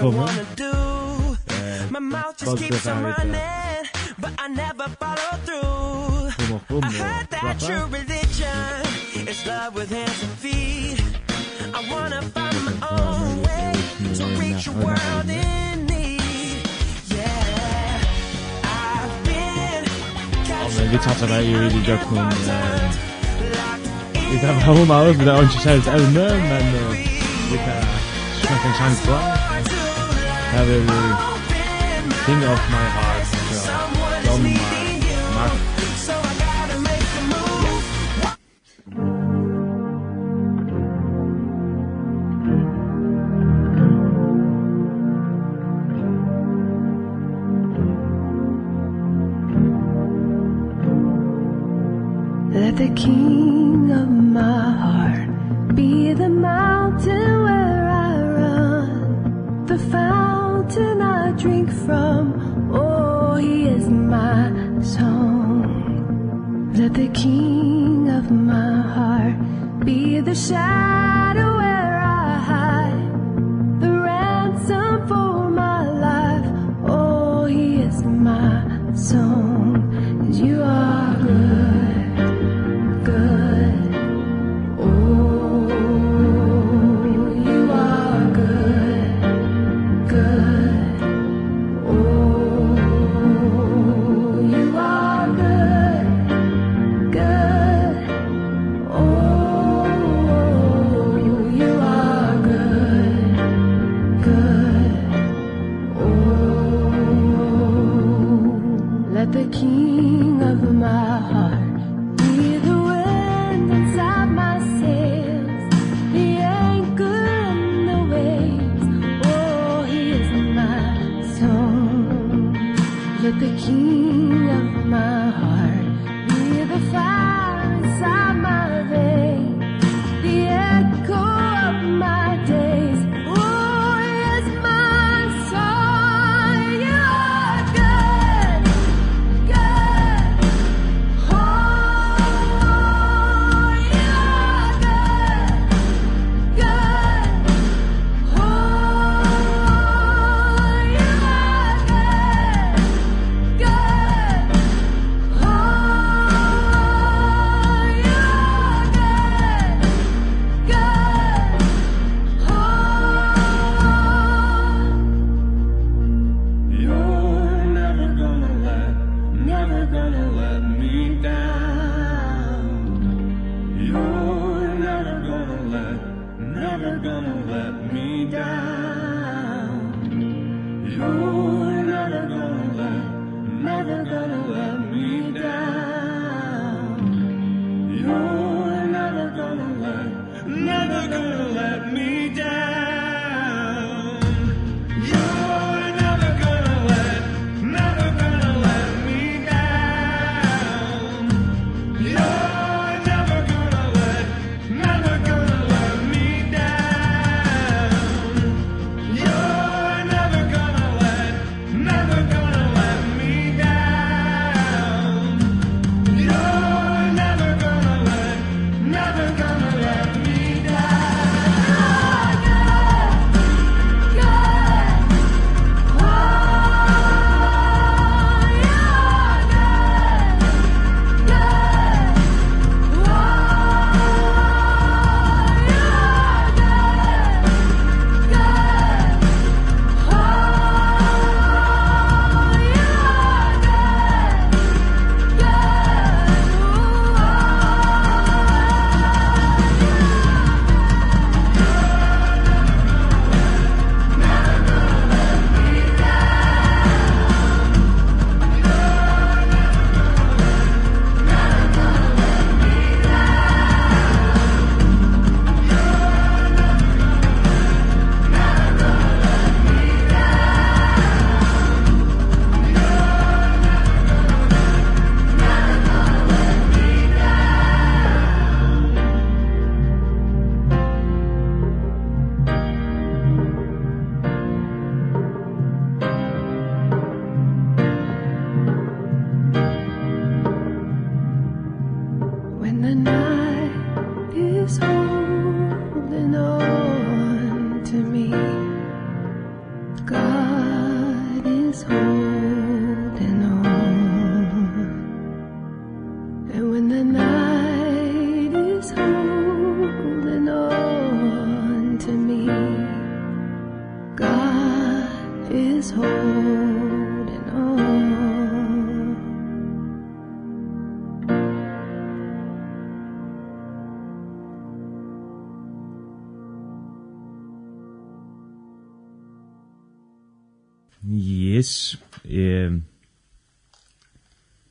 var kommet. Kom opp om det. Rappa. men vi tattar det ju i love with him some fee I wanna find my own way You're the reason world in need Yeah I've been talking about you Jöknum. Vi kan ha hon av oss, det är inte särskilt ämne, men vi kan snacka en chans på. Have a ring of my heart.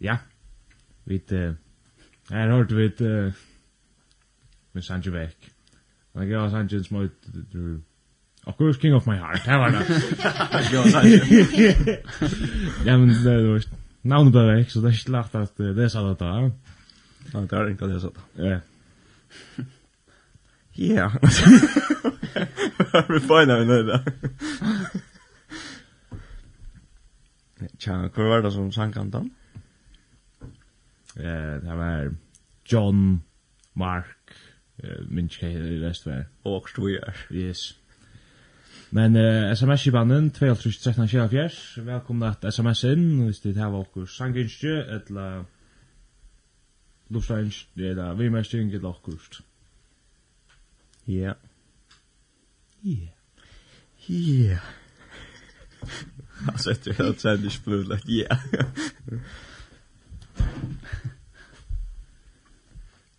Ja. Vi eh här hörde vi ett uh, med Sancho Beck. Och jeg har Sancho smalt Of course king of my heart. Här var det. Ja men det er var Navnet ble vekk, så det er ikke slacht att det er är at där. Ja, det er ikke det så där. Ja. Ja. Vi får nå nu då. Tja, hur var det som sang sankantan? Eh, det var John, Mark, eh, minns ikke hva det rest var. Og vi er. Yes. Men eh, sms i banden, 2.13.24, velkomna at sms inn, hvis det her var okkur sanginskje, etla lovsangs, det er da, vi mest yngre etla okkurst. Ja. Ja. Ja. Altså, jeg tror jeg hadde sendt ikke blod, like, ja.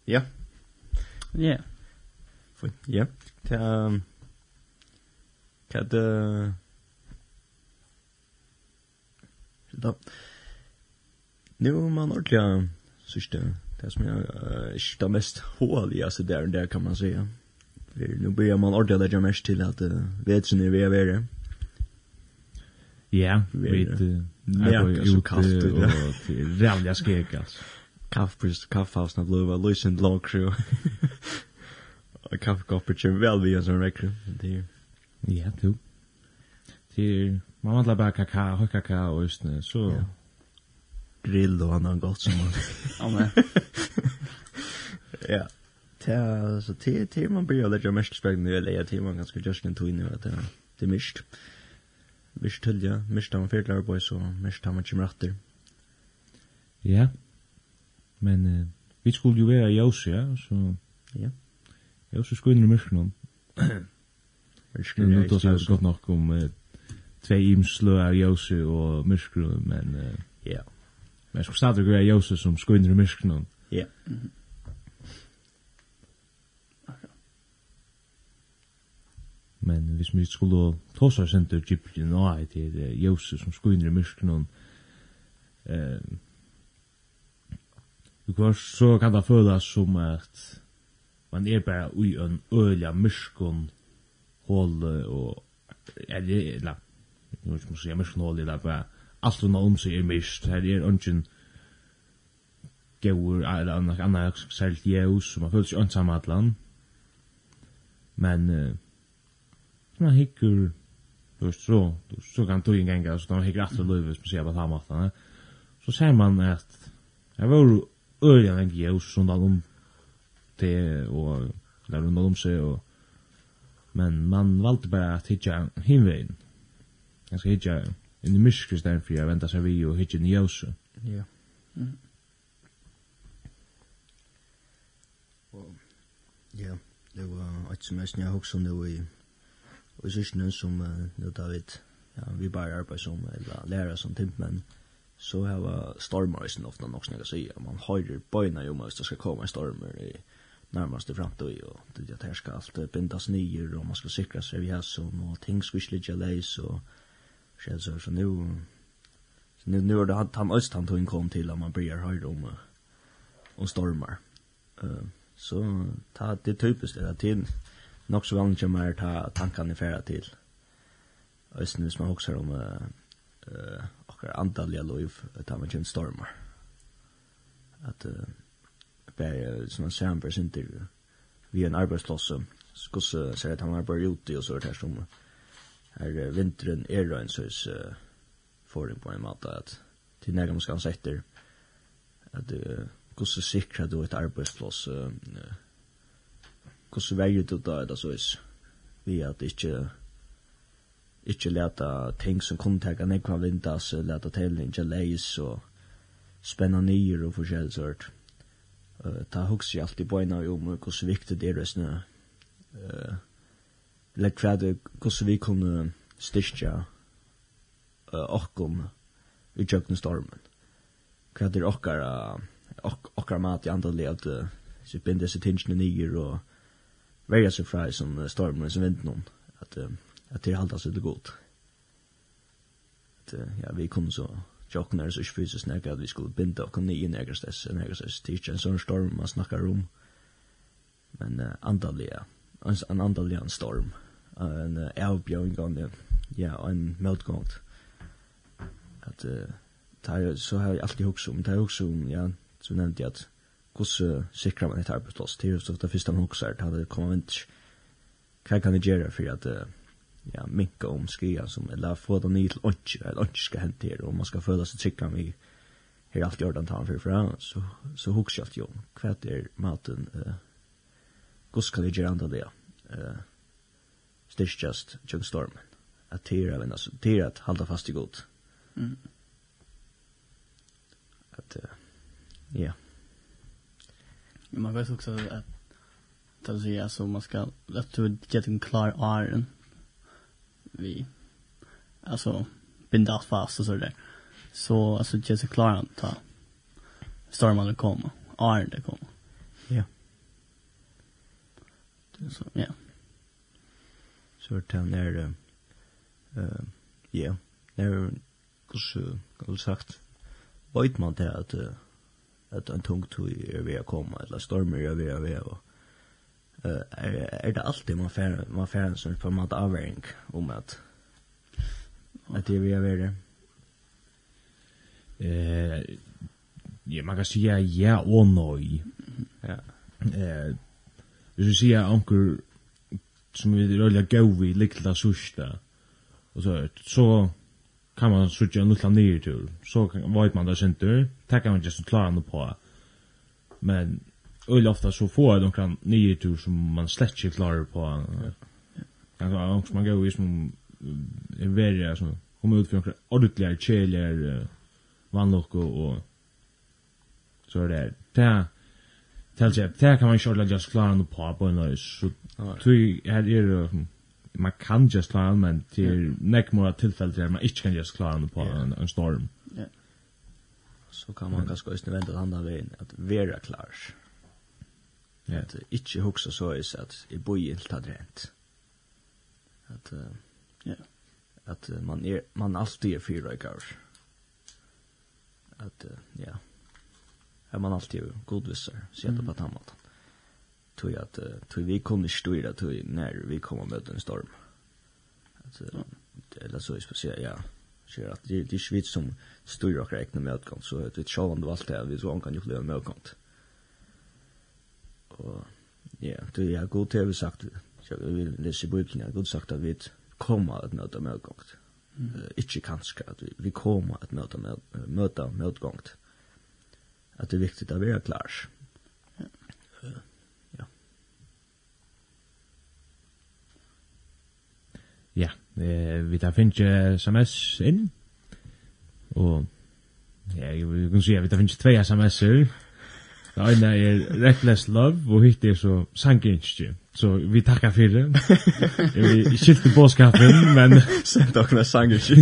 Ja. Ja. Fint. Ja. Ta kan det Da. Nu man ordentligt syste det som jag ikke det mest håliga der där där kan man säga. For nu börjar man ordentligt lägga mest till att vet så er vi är värre. Ja, vi er det är så kallt. Det är rävliga skrek alltså kaffepris kaffehausen av kaffebrist, kaffehavsna blöva, lucent Og kaffekopper kör vel via som rekker. Det er... Ja, du. Det är... Man vantlar bare kakao, høy kakao og østene, så... Ja. Grill og annan godt som man... Ja, men... Ja. Ja, så det är man börjar legge mest spänn nu, eller jag tror man ganske just kan tog at nu att det är mist. Mest tölja, mist har man fyrt på så mist har man kommer Ja. Men uh, vi skulle jo være i Jose, ja, så... Ja. Jose skulle inn i mørkene. Nå tar jeg godt nok om uh, tve imslø av Jose og mørkene, men... Uh, ja. Men jeg skulle stadig være Jose som skulle inn i mørkene. Ja. Men hvis vi skulle tosa senter gypjen og eit, det er Jose som skulle inn i mørkene, eh, Because så kan det føles som at man er bare ui en øyla myskon håle og eller, eller, nu vet ikke om jeg sier myskon håle, eller bare alt hun om seg er mysk, her er ungen gaur eller annak annak særligt jævs, og man føles jo ønsam atlan, men uh, man hikker, du vet så, du, så kan du en gang, så man hikker atle løyves, man sier på tamatlan, så ser man at jeg var øyla en gjøs da om det, og eller rundt om seg, og men man valgte bare at hitja himvein Jeg skal hitja inn i myskri stedet for jeg venta seg vi og hitja inn i jøs. Ja. Og Ja, det var et som jeg snakket også nå i og sysnen som nå David, ja, vi bare arbeid som, eller lærer som timpmenn så har stormar sen ofta nog snäga sig man höjer böjna ju måste ska komma en stormar i närmaste framtid och det att här ska allt bindas nyer och man ska sikra sig vi har så och ting ska ligga läs och känns så nu så nu nu det han öst han tog in kom till att man börjar höra om och stormar. Eh så ta det typiskt det till nog så vanligt mer ta tankarna färra till hvis man också om eh och antaliga liv att han kan stormar att bär som en chambers intervju vi en arbetsplats så så ser det han har börjat ute och så där som här vintern är då en sås får det på en mat att till när man ska sätta att det går så säkert då ett arbetsplats går så väl ut då det så är vi att det inte ikke leta ting som kunne teka nekva vindas, leta telling ikke leis og spenna nyer og forskjellig sort. Uh, ta hugsi alltid boina om hos viktig det er snø. Uh, Lekk kvæde hos vi kunne styrkja uh, okkom i tjøkken stormen. Hva er okkar, ok, okkar mat i andalig at uh, så binder seg tingene nyer og verja seg fra i sånn stormen som vindt noen. At uh, at det halda seg til godt. At, ja, vi kom så tjokken er så ikke fysisk nærke at vi skulle binde av kunne i nærkast dess, nærkast dess, det er ikke en sånn storm man snakkar om, men uh, andalige, en, en andalige en storm, en uh, avbjøring av det, ja, en møtgång, at uh, tar, så har jeg alltid hukse om, tar jeg hukse om, ja, så nevnte jeg at hvordan sikrer man et arbeidsplass, det er jo så det første man hukser, det hadde kommet vinter, hva kan jeg gjøre for at uh, ja, minka om skia som, eller få det nye til ånds, eller ånds skal hente her, og man skal føle seg trygg med her alt den tar for fra, så, så hukks jeg alltid om, hva er maten, uh, gos kan jeg gjøre andre det, uh, styrkjast tjung stormen, at tira, men altså, tira at halda fast i god. Mm. At, uh, ja. Man vet också att, att, att, att, att, att, att, att, att, att, att, att, att, vi alltså binda allt fast och så där. Så alltså Jesse Clark ta stormar det komma. Arn det komma. Ja. Det så ja. Så det han där eh ja, när kus kall sagt vet man det att att en tung tur är vi komma eller stormar är vi är vi och uh, er, er det alltid man fer man fer en sån på mat avväring om at at det vi är värre. Eh ja, man kan säga ja og nej. Ja. Eh hvis du sier anker som vi røyla gau i likla sursta og så, så kan man sutja en lilla nyertur, så kan, vet man det sindur tekka man just klara no på men öl ofta så får de kan nio tur som man slett inte klarar på. Alltså också man går ju som är värre så kommer ut från ordentliga käljer vannlock och så är det där. Tell jag, där kan man ju lägga just klara på på på nu så tror jag är det man kan just klara men till näck mera tillfällen där man inte kan just klara på en storm. Ja. Så kan man kanske istället vända andra vägen att vara klar. Ja. At uh, ikke huksa så is at jeg boi ikke tatt rent. At, uh, ja, at uh, man, er, man alltid er fyra i gav. At, uh, ja, at man alltid er godvisser, sier det på den måten. Tog at, uh, tog vi kunne styra tog når vi kommer og møte en storm. At, uh, eller så er spesielt, ja, sier at det, det er ikke vi som styrer og regner med utgang, så vet vi ikke om det var alt det, vi så kan jo ikke det med utgang. Og ja, det er god til vi sagt, jeg vil lese i boken, jeg god sagt at vi kommer at møte medgångt. Mm. Uh, ikke kanskje, at vi, vi kommer at møte, møte medgångt. At det er viktig at vi er klar. Ja. Uh, ja. Ja, eh, vi tar finnes sms inn, og Ja, vi kan si at vi tar finnes tve sms'er, Det ene er Reckless Love, og hitt er så sanginskje. Så vi takkar fyrir. Vi skilte båskapen, men... Sent okna sanginskje.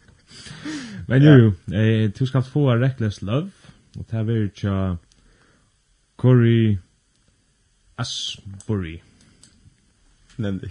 men jo, jo, eh, du skal få Reckless Love, og det er tja Corey Asbury. Nemlig.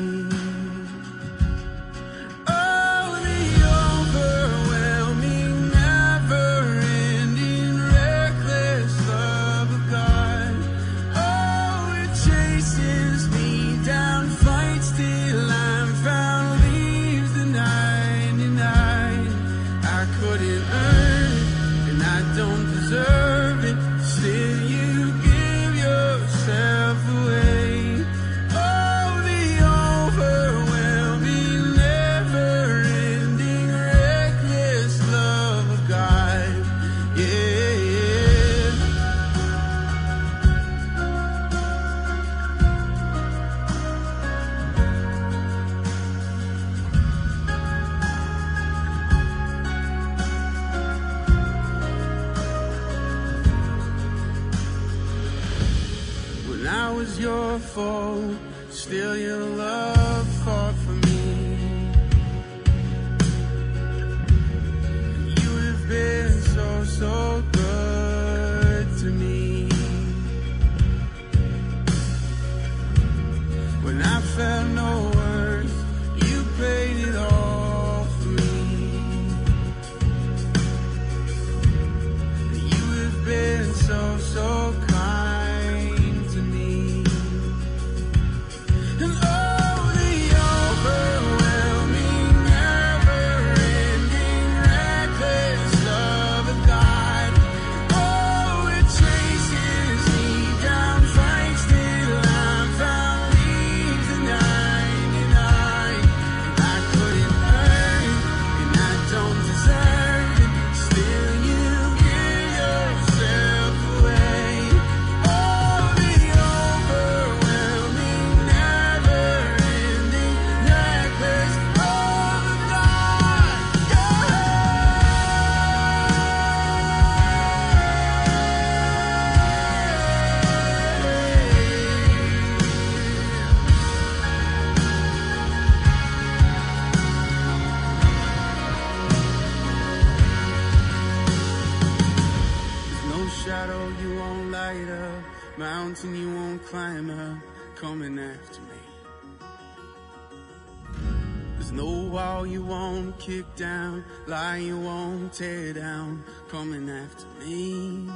kicked down Lie you won't tear down Coming after me.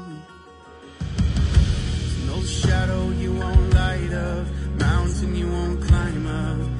There's no shadow you won't light up Mountain you won't climb up.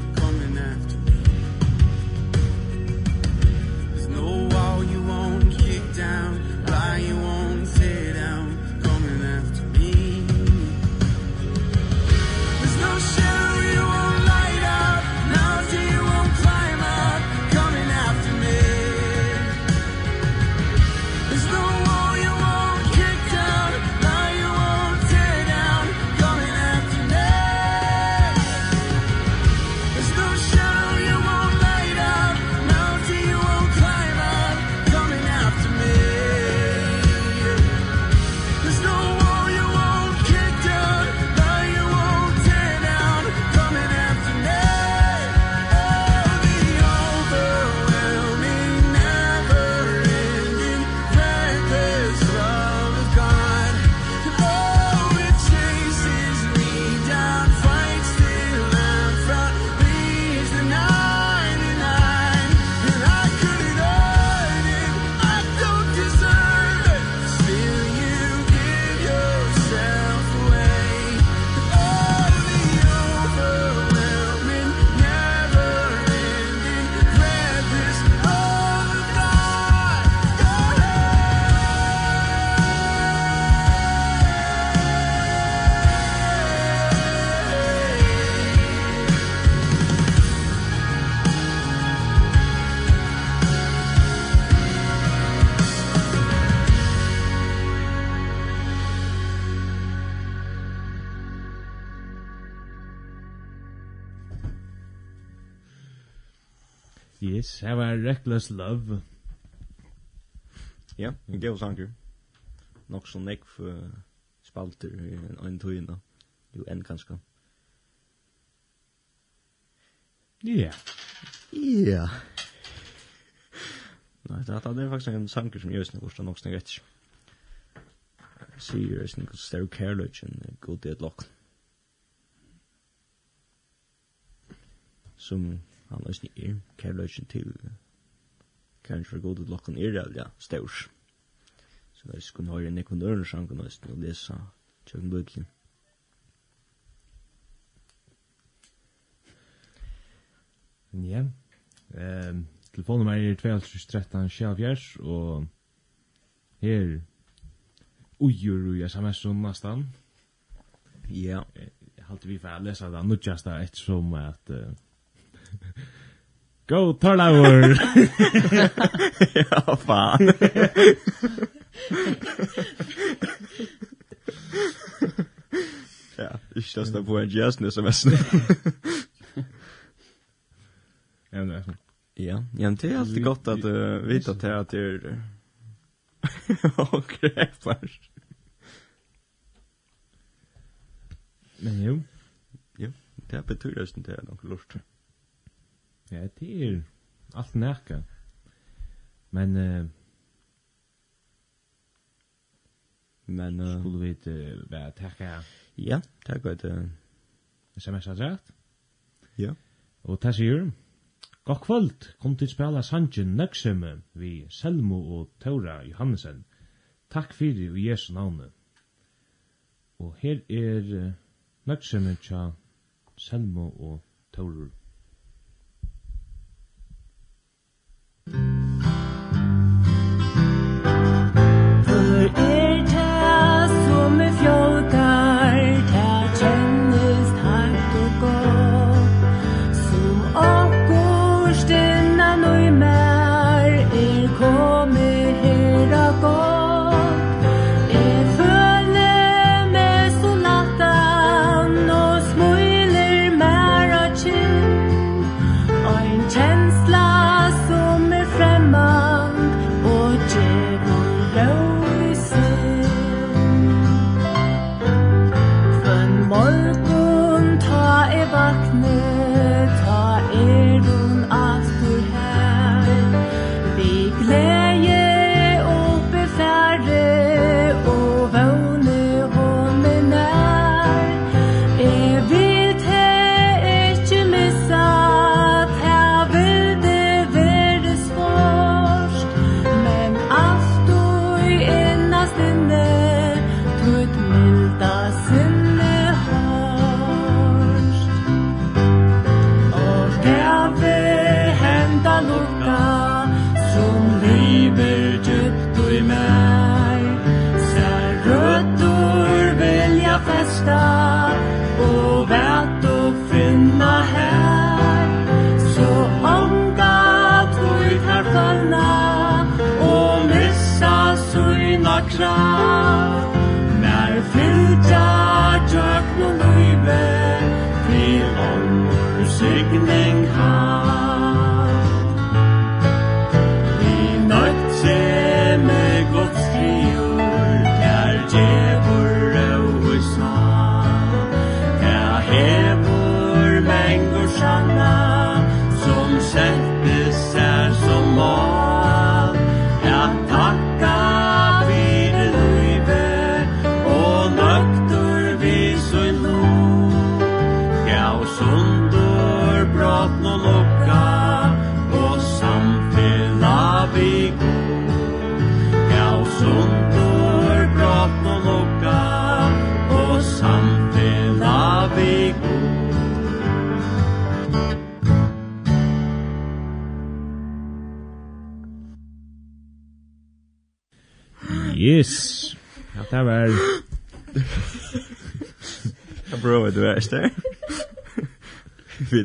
Yes, have a reckless love. Ja, en god sanger. Nok så nekk for spalter i en tøyna. Jo, enn kanskje. Ja. Ja. Nei, det er faktisk en sanger som gjøres nok, nok snakk etter. Sier jeg snakk større kærløgjen, god det lokk. Som han er snir, kærløysen til, kanskje for god lokken er, det, ja, størs. Så der skulle høyre en ekondøren sang og nøysten og lese tjøkken bøkken. Ja, ehm telefonnummer er 213 og her ujur ui sms om nastan. Ja. Jag har vi för att läsa det annars just at uh, Go Torlaur! ja, fan. ja, ich das da på en jazz som är Ja, men Ja, ja, det er alltid godt gott att uh, vita till att det er og kräpar. Men jo. Jo, det betyr det inte det er noe lort. Mm. Ja, det er alt nærka. Men uh, men uh, skulle vi uh, bara tacka. Ja, takk att uh, SMS har sagt. Ja. Og det sier, God kvöld, kom til spela Sanjen Nøkseme vi Selmo og Taura Johannesen. Takk fyrir i Jesu navnet. Og her er Nøkseme tja Selmo og Taura er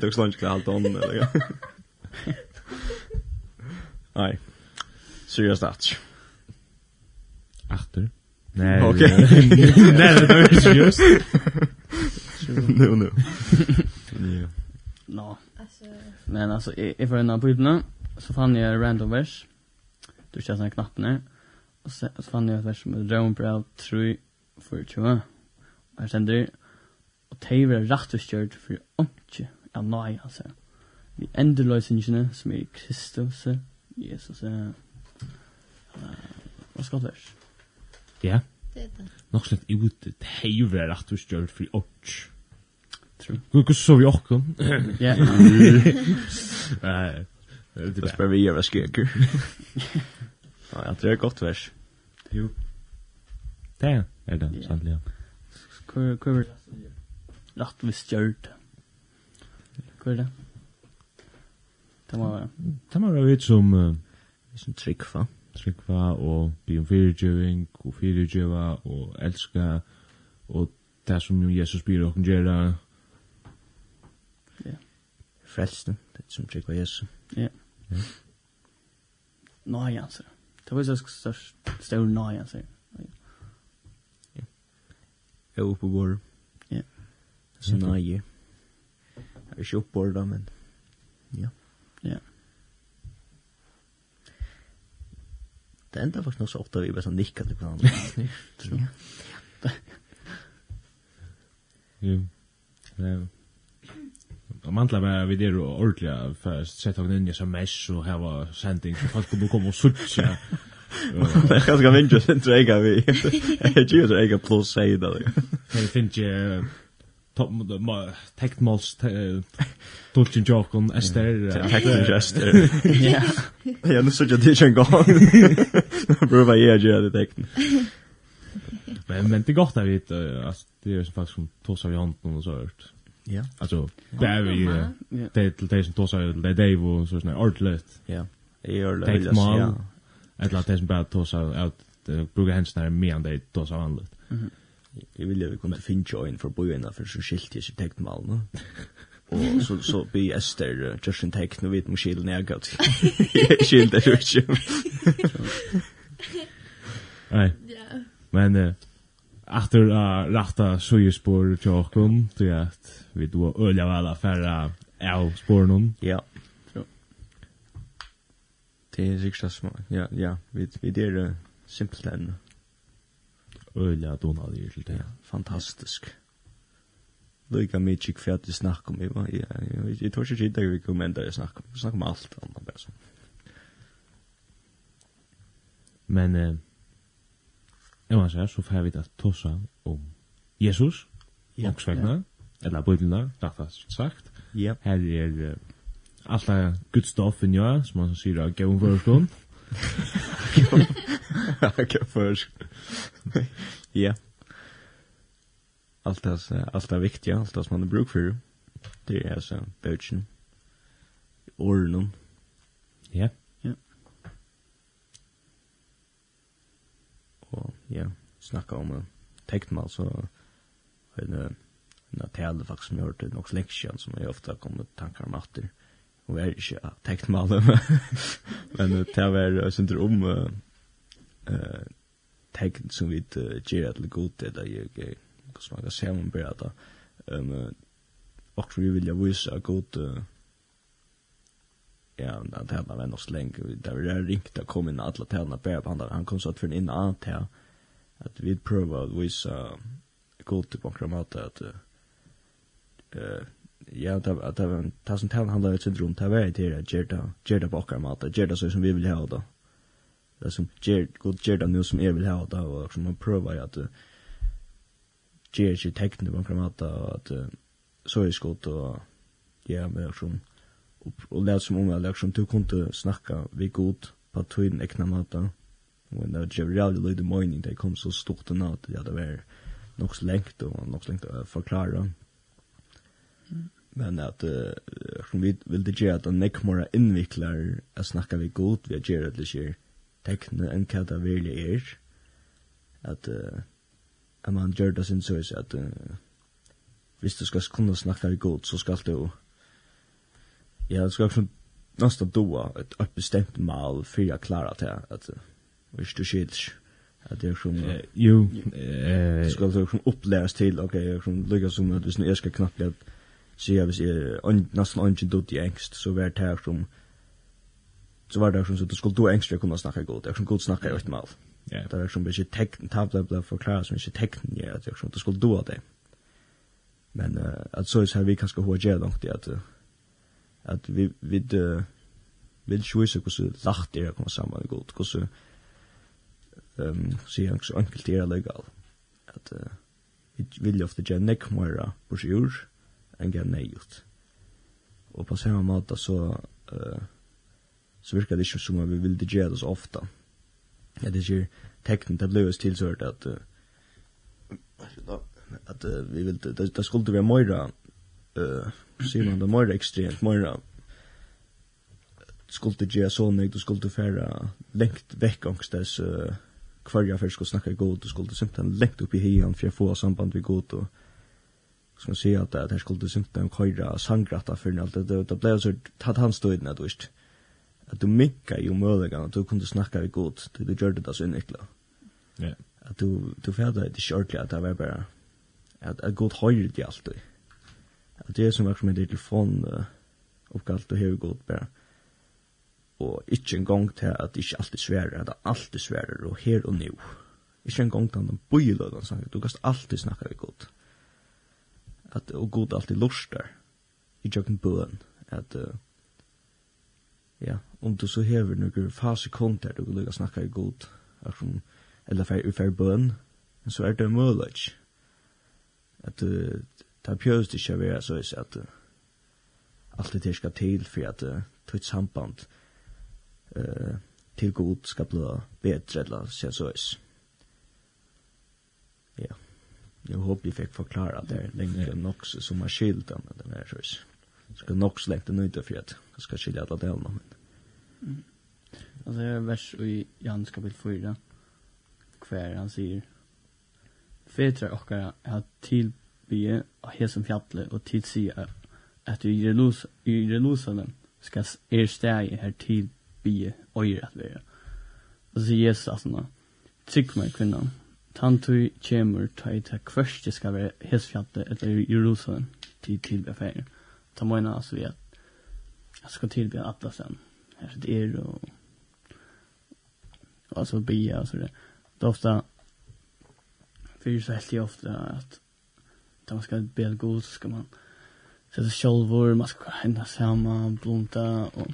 det också lunch klart om eller. ja. Nej. Seriöst att. Achter. Nej. Okej. Nej, det är seriöst. Nu nu. Ja. Nå. Men alltså i för den här så fann jag random vers. Du känner såna knappen Och så så fann jag ett vers med drömbrev 3 för 20. Här ständer, og teiver er rettustgjørt for åndsje av nøy, altså. Vi endeløsningene som er Kristus, Jesus, og skotters. Ja. Det er det. Nok slett ut, det er jo vært at du stjør for års. True. Hvor så vi åkken? Ja. Nei. Det spør vi gjøre skeker. Nei, jeg tror det er godt vers. Jo. Det er det, sannelig. Hvor er det? Ratt vi stjørt. Hva er det? Det må være. Det må være vidt som... Uh, som tryggva. Tryggva og be om fyrirgjøving og fyrirgjøva og elska og det som Jesus byr okken gjerra. Ja. Frelsten, det som tryggva Jesus. Ja. Ja. Nøyanser. Det var så størst stor nøyanser. Ja. Jeg er oppe på går. Ja. Så nøyer er ikke oppbordet, men ja. Ja. Det enda faktisk noe så ofte vi bare sånn nikket til hverandre. Ja. Jo. Ja. Og mantla var vi der og ordentlig for å sette henne inn i sms og her sending så folk kunne komme og suttje. Det er ganske mindre sin trega vi. Jeg gjør ikke så ega plus 6 da. Men jeg finner ikke teknmåls dodgen jokon ester teknmåls ester. Ja. Ja nu så jag det en gång prova jag gör det tekn men men det gott att vi alltså det är faktiskt som tossar i handen och så hört ja. Alltså det är vi ju det är till det som tossar det är Dave och så såna artlet ja är det teknmål eller det som bara tossar ut brukar hända när mer än det tossar vanligt. Mhm jag ville vi kunde finna en för bojarna för så skilt är så täckt mal va och så så be Esther just en text nu vet man skild när jag skild det vet ju nej ja. Men eh efter att rätta sjöspår tjockon tror jag att vi då ölja alla färra av spåren ja. Det är riktigt små. Ja, ja, vi vi det är simpelt än øyla donalig til det. Fantastisk. Lykke mye hva du snakker om, jeg, jeg, jeg tror ikke det er vi kommer enda jeg snakker om, jeg snakker om alt annet bare sånn. Men, eh, jeg må si, så får vi det tossa om Jesus, ja, og svegna, ja. eller bøyblina, rettast sagt. Ja. Her er uh, alt er gudstoff i njøa, som man sier av gøvn forstånd. Hacka först. Ja. Allt det allt det viktiga, allt det som man har bruk för. Det är så bötchen. Ornon. Ja. Ja. Och ja, snacka om tecknmal så en en tale faktiskt som jag hört en också lektion som jag ofta kommer tankar om åter. Och är inte tecknmal men det var sen om eh tegn som vi gjør til god eller jeg hvordan man kan se om bare at um, och vi vill ju visa god ja, han tætna så länge lenge, det var ringt att komma in alla tætna bare på han han kom så att för en innan annet att vi prøver att visa god til på en måte at ja, det var det som tætna handlar et syndrom, det var det her, gjør det på en måte, så som vi vill ha då det som ger god ger det nu som är vill ha då och som man provar att ger sig tecknet man kan att att så är skott och ja men som och lät som om att liksom du kunde snacka vi god på tvin ekna mata och när det ger the lite they det kom så stort och att ja det var nog så längt och nog så längt att förklara men att uh, vi vill det göra att en nekmora inviklar att snacka vi god vi gör det lite tekne enn hva det virkelig er, at, uh, at man gjør det sin søys at uh, hvis du skal kunne snakke deg godt, så skal du ja, du skal ikke nesten doa et, et bestemt mal for jeg klarer til at uh, hvis du skjer at det er som uh, jo uh, skal du som opplæres til ok, jeg som lykkes som at hvis jeg skal knapt at sier hvis jeg nesten ikke dutt i engst så vær det her som så var det som så du skulle du ängstra kunna snacka god. Jag som god snacka i ett mal. Ja, det är som mycket tecken tabla bla förklara som inte tecken ja, att jag som du skulle då det. Men uh, att så är vi kanske hur jag långt det att att vi vi uh, vill ju hur så lacht det kommer samman god. Hur så ehm så jag så enkelt det är legal. Att uh, vi vill ju ofta ge neck mera på sjur en gen nejut. Och på samma måte så eh uh, så virkar det ikke som om vi vil det gjøre det så ofte. Ja, det ikke, teknen, det ble jo tilsørt at uh, at uh, vi vil, det, det skulle være mer uh, sier man det, mer ekstremt, mer skulle gjøre så nøyt, du skulle fære lengt vekk angstens uh, hver jeg først skulle snakke god, du skulle simpelthen lengt opp i hien for jeg får samband vi god, og skal man sier at det her skulle simpelthen køyre sangrata for alt det, det det ble jo så tatt hans døyden, det visst at du minka jo mølegan att du kunne snakka vi god det du gjør det så innikla. Ja. Att du du fæda det ikke ordentlig at det var bare at att god høyre det alltid. at det er som verkligen med telefon uh, oppgalt og hever god bara og ikke en gong til at ikkje alltid sværer, at det alltid sværer, og her og nu. ikke en gong til at han bøyler du kan alltid snakka vi god. At, og god alltid lustar, i jokken bøen, at uh, ja, om du så hever noen få sekunder du kan lukka snakka i god, eller fer ufer bøn, så er det mulig at du tar pjøst ikke å være så is at alt det skal til for at du et samband uh, til god skal bli bedre eller så så is. Ja. Jeg håper jeg fikk forklare at det er lenge nok som er skilt, men det er så is. skal nok slengt det nøyde for at jeg skal skilje alle delene, men Mm. Alltså jag är vers i Johannes kapitel 4. Kvar han säger Fetra okkara har tilbye av hesum fjallet og tilsier at i Jerusalem skal er steg her tilbye øyre at være. Og så sier Jesus at han Trygg meg kvinnan, tantu kjemur ta i ta kvørste skal være hesfjallet eller Jerusalem til tilbye affæren. Ta møyna altså vi at jeg skal tilbye atlasen. Mm här det är och alltså bia och så där. Det ofta för så helt ofta att där man ska be god så ska man sätta självor, man ska hända samma, blunta och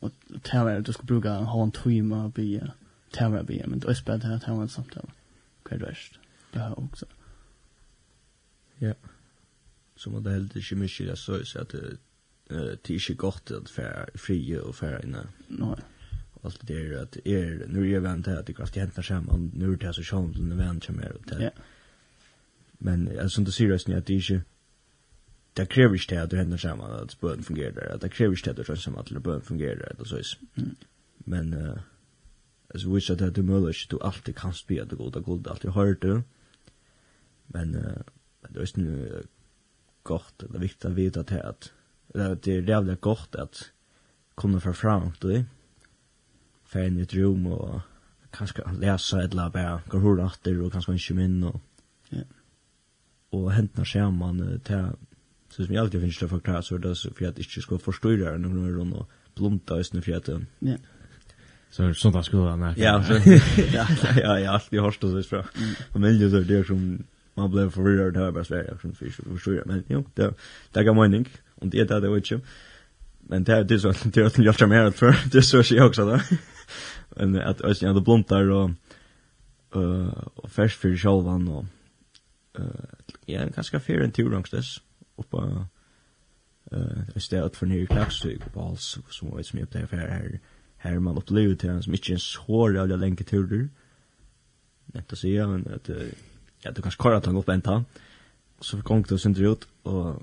och tävla du ska bruka ha en timme bia, tävla bia men då är det här tävla samtal. Kvar röst. Det här också. Ja. Så man det helt inte mycket jag så att det det er ikke godt at fære frie og fære inne. Nei. Allt det är att er, nu är jeg vant att at det kan hente sammen, nu är det så sjøen til den vant kommer og Ja. Men alltså synes det sier resten at det ikke, det kräver ikke att det händer henter att at fungerar att det kräver krever att det känns som att det at bøden eller så det Mm. Men, uh, alltså viser att det er möjligt du alltid kan spela det goda goda alltid hører du, men, uh, det er ikke gott det er viktig att vite til at det är jävligt gott att kunna få fram det. Få inn i et rum og kanskje läsa ett la bara går hur åter och kanske en kimin och og Och hämta skärman til så som jeg alltid finnes det för så er det så at jeg ikke skal förstå det när någon runt och plumta ösnen för att ja. Så er det sånt at skulle er Ja, ja, ja, ja, alltid hörst det så fra. Familjen så det som man blev förvirrad här bara Sverige som fisk förstår jag men jo det det kan mening. inte om det är det också men det är det så det är jag tror mer för det så jag också då men att alltså jag hade blont där och eh och färs för självan och eh ja kanske för en tur långs dess upp på eh istället för nya klaxig på alls som vet som jag där för här här man upplever till en som inte är så jävla länge turer. Nett å si, men at, ja, du kanskje korret han opp en tann, så kom du sindri ut, og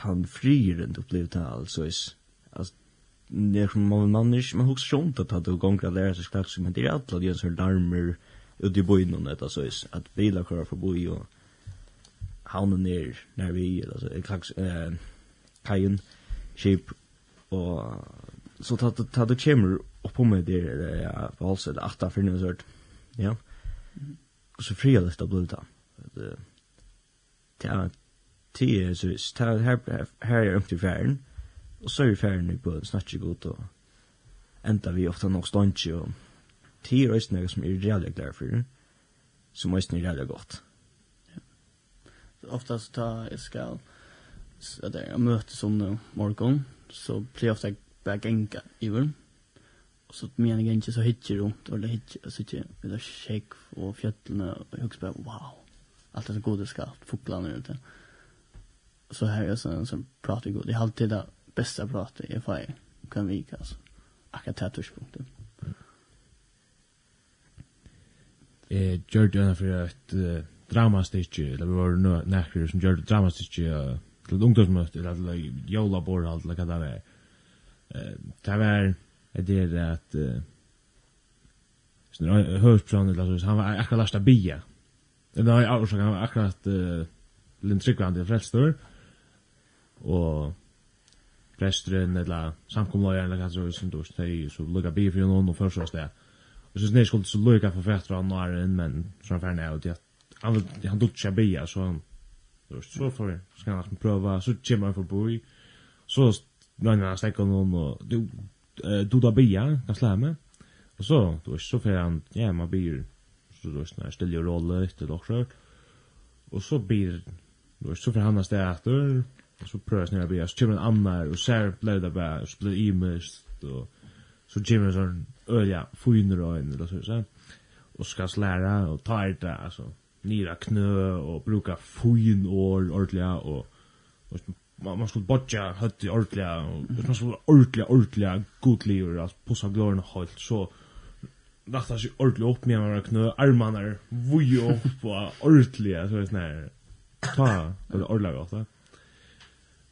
han frieren du blev det alltså is alltså det är som man man inte man hooks sjunt att det går att lära sig slags men det är alla de så larmer ut i bojen och det alltså is att bilar kör för boj och hamna ner när vi alltså slags eh kajen shape och så att ta det kommer upp på med det ja alltså det åtta för nu sort ja. Så frihet att bli det det 10 så det här här är upp till färden och så är färden nu på snatch gott och ända vi ofta nog stånch och 10 är snägg som är jävligt glad för så måste ni jävla gott. Ja. Ofta så tar jag ska så där jag möter som nå morgon så blir ofta back i even och så menar jeg ikke så hitcher runt och det hitcher så inte med shake och fjällna och huxbär wow allt så gode ska fåglarna ute. Mm så här är sån som pratar god. Det är alltid det bästa pratet i fall kan vi alltså. Akatatorspunkten. Eh gjorde den för ett dramastycke eller vi var nu näkrar som gjorde dramastycke till ungdomsmöte eller till jola bor allt lika där är. Eh det var det att så när hörsplan eller så han var akkurat lasta bia. Nej, jag var akkurat Lindtrykvandi frelstor og presteren eller samkomløyeren eller hva som er som du steg, så lukka bi for noen og først og steg. Og så snir skulle så lukka for fettra han var inn, men så han ferdig av det, han dutt ikke bi, så han, så får vi, så kan han prøva, så kommer han forbi, så rønner han stekka noen, og du, du da bi, kan slå meg, og så, du vet, så får han, ja, man blir, så du vet, stille rolle, etter doktor, og så blir, du vet, så får han av steg etter, så prøver jeg snarere å bli, så kommer en annen, og ser ble det bare, så blir det imest, og så kommer en sånn ølja, fyner og en, eller så, så, og skal lære, og ta det, altså, nira knø, og bruka fyn år, ordentlig, og, og man, man skulle bodja høtt i ordentlig, og man skulle ordentlig, ordentlig, godlig, og altså, possa glårene holdt, så, Rattar sig ordentligt upp med några knö, armarna vujo på ordentliga, så är det sån här, ta, eller ordentliga gott,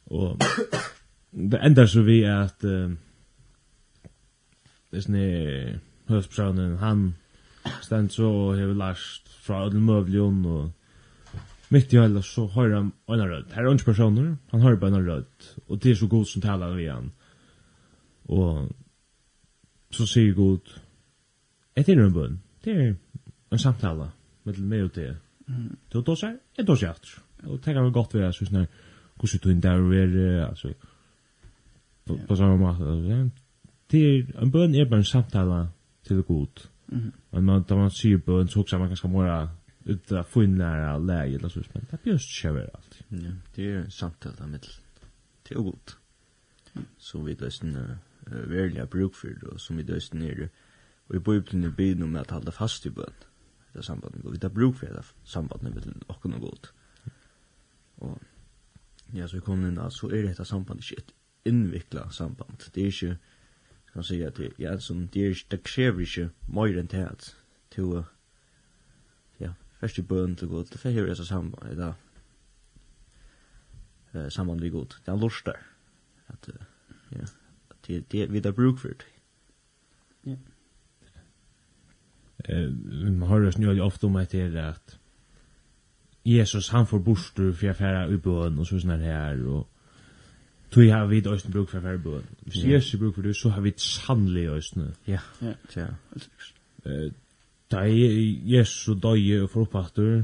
Og det ender så vi at uh, det sne høvspersonen, han stendt så og hever lært fra alle møvlion og mitt i hele så har han en rød. Her er ikke personer, han har bare en rød. Og det er så god som taler vi han. Og så sier god, et er en bønn, det er en samtale med meg og det. Du dåser, jeg dåser etter. Og tenker meg godt ved jeg, så snart, hvordan du inte är alltså på, på samma måte det är en bön är bara en samtala till god men man, då man ser bön så också man kanske mora ut att få in nära läge eller så men det blir björs kör allt ja det är samtala med till god så vi lösen uh, välja bruk för det och som vi lösen är och i bibeln är bön om att hålla fast i bön det sambandet vi tar bruk för det sambandet med och god och ja, så vi kom inn, så er dette samband ikke et innvikla samband. Det er ikke, skal man si, at det, ja, som, det, er, det krever ikke mer enn til at to, ja, først i bøn til god, det får jeg samband, det eh, samband vi god. Det er lort der. At, ja, det, det, vi tar bruk for det. Ja. Eh, man har jo snøy ofte om at det er at, Jesus han får borster för affära i bön och så sån här och Tui har vi døysten bruk for hver bøn. Hvis yeah. Jesus bruk for det, så har vi sannelig døysten. Ja, ja. Da Jesus døye og får forpakter,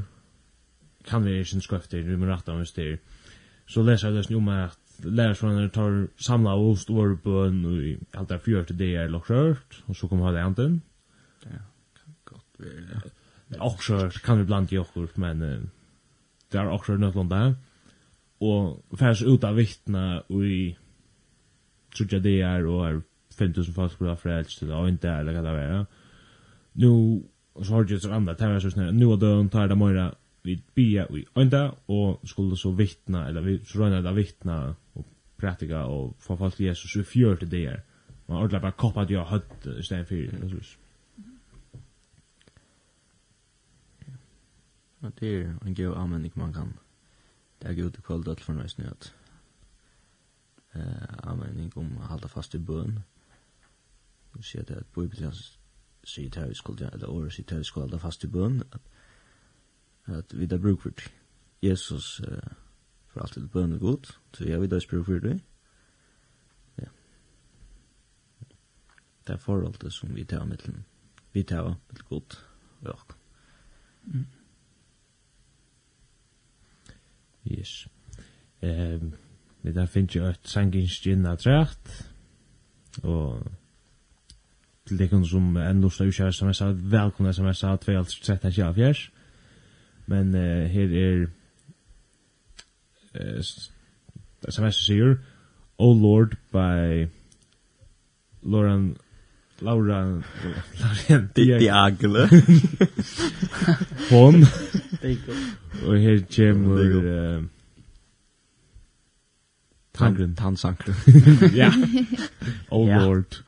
kan vi ikke skøfter, vi må rette av oss der. Så leser jeg døysten om at lærersvannene tar samla av oss og bøn og i alt der fyrt til det er lokkrørt, og så kommer han det anten. Ja, kan godt være det. Okkrørt kan vi blant i okkur, men... Uh, det er akkurat nødlunda, og færs ut av vittna i trudja det er og er 5000 folk skulle ha frelst, eller ikke, eller hva det er. Nu, og så har det jo andre, det var så snart, nå og døgn tar det møyra vi bia i øynda, og skulle så vittna, eller vi så røyna det vittna, og pratika og få folk til Jesus i fjør til det er. Man ordentlig bare koppa det av høtt, i stedet for, at det er en god anmenning man kan det er god kvalitet alt for nøysene at eh, anmenning om å halda fast i bøn du sier det at Bibelen sier til vi skulle eller året sier til vi skulle halda fast i bøn at, at vi da bruk for Jesus eh, for alltid bøn er god så jeg vil da spyr for det ja det er forholdet som vi tar med vi tar med god og ja. Mm. Yes. Ehm, vi der finnes jo et sanginskinn av trakt, og til deg som en lust av uskjær som jeg sa, velkomna som jeg sa, 2.13.24, men uh, her er uh, som jeg sier, O Lord by Lauren Laura Lauren Diagle. Hon Og her kommer... Uh, Tangren. Tansanker. ja. Oh lord.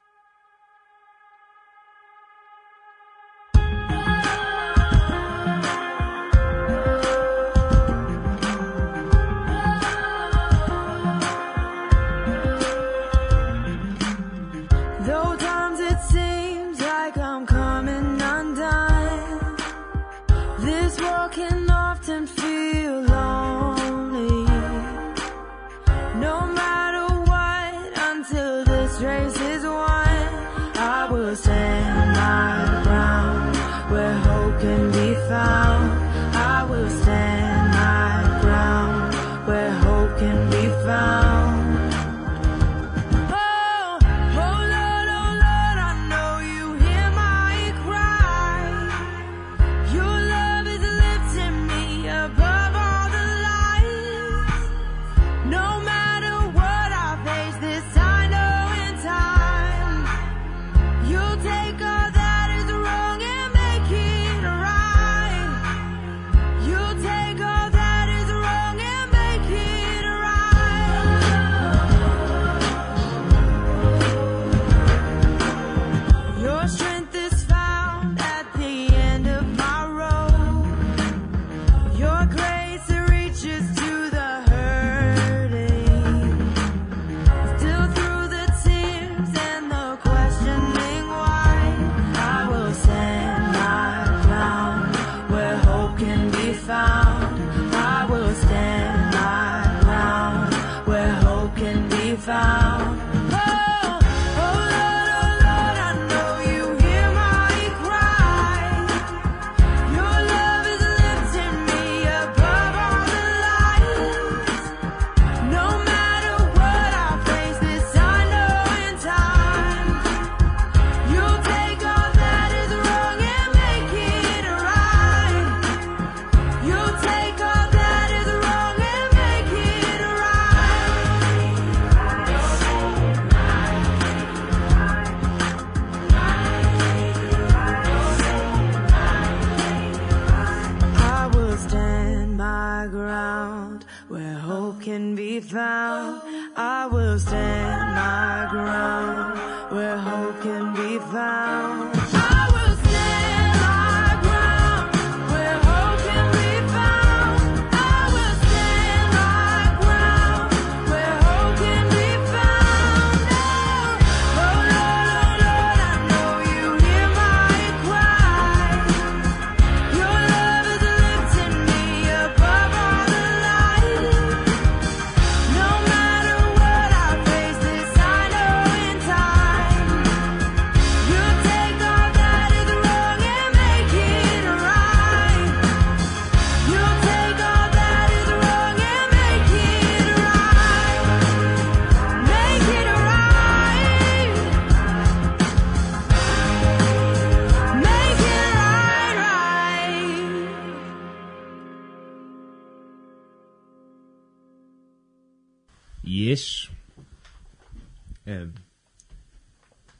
ground where hope can be found. I will stand my ground where hope can be found.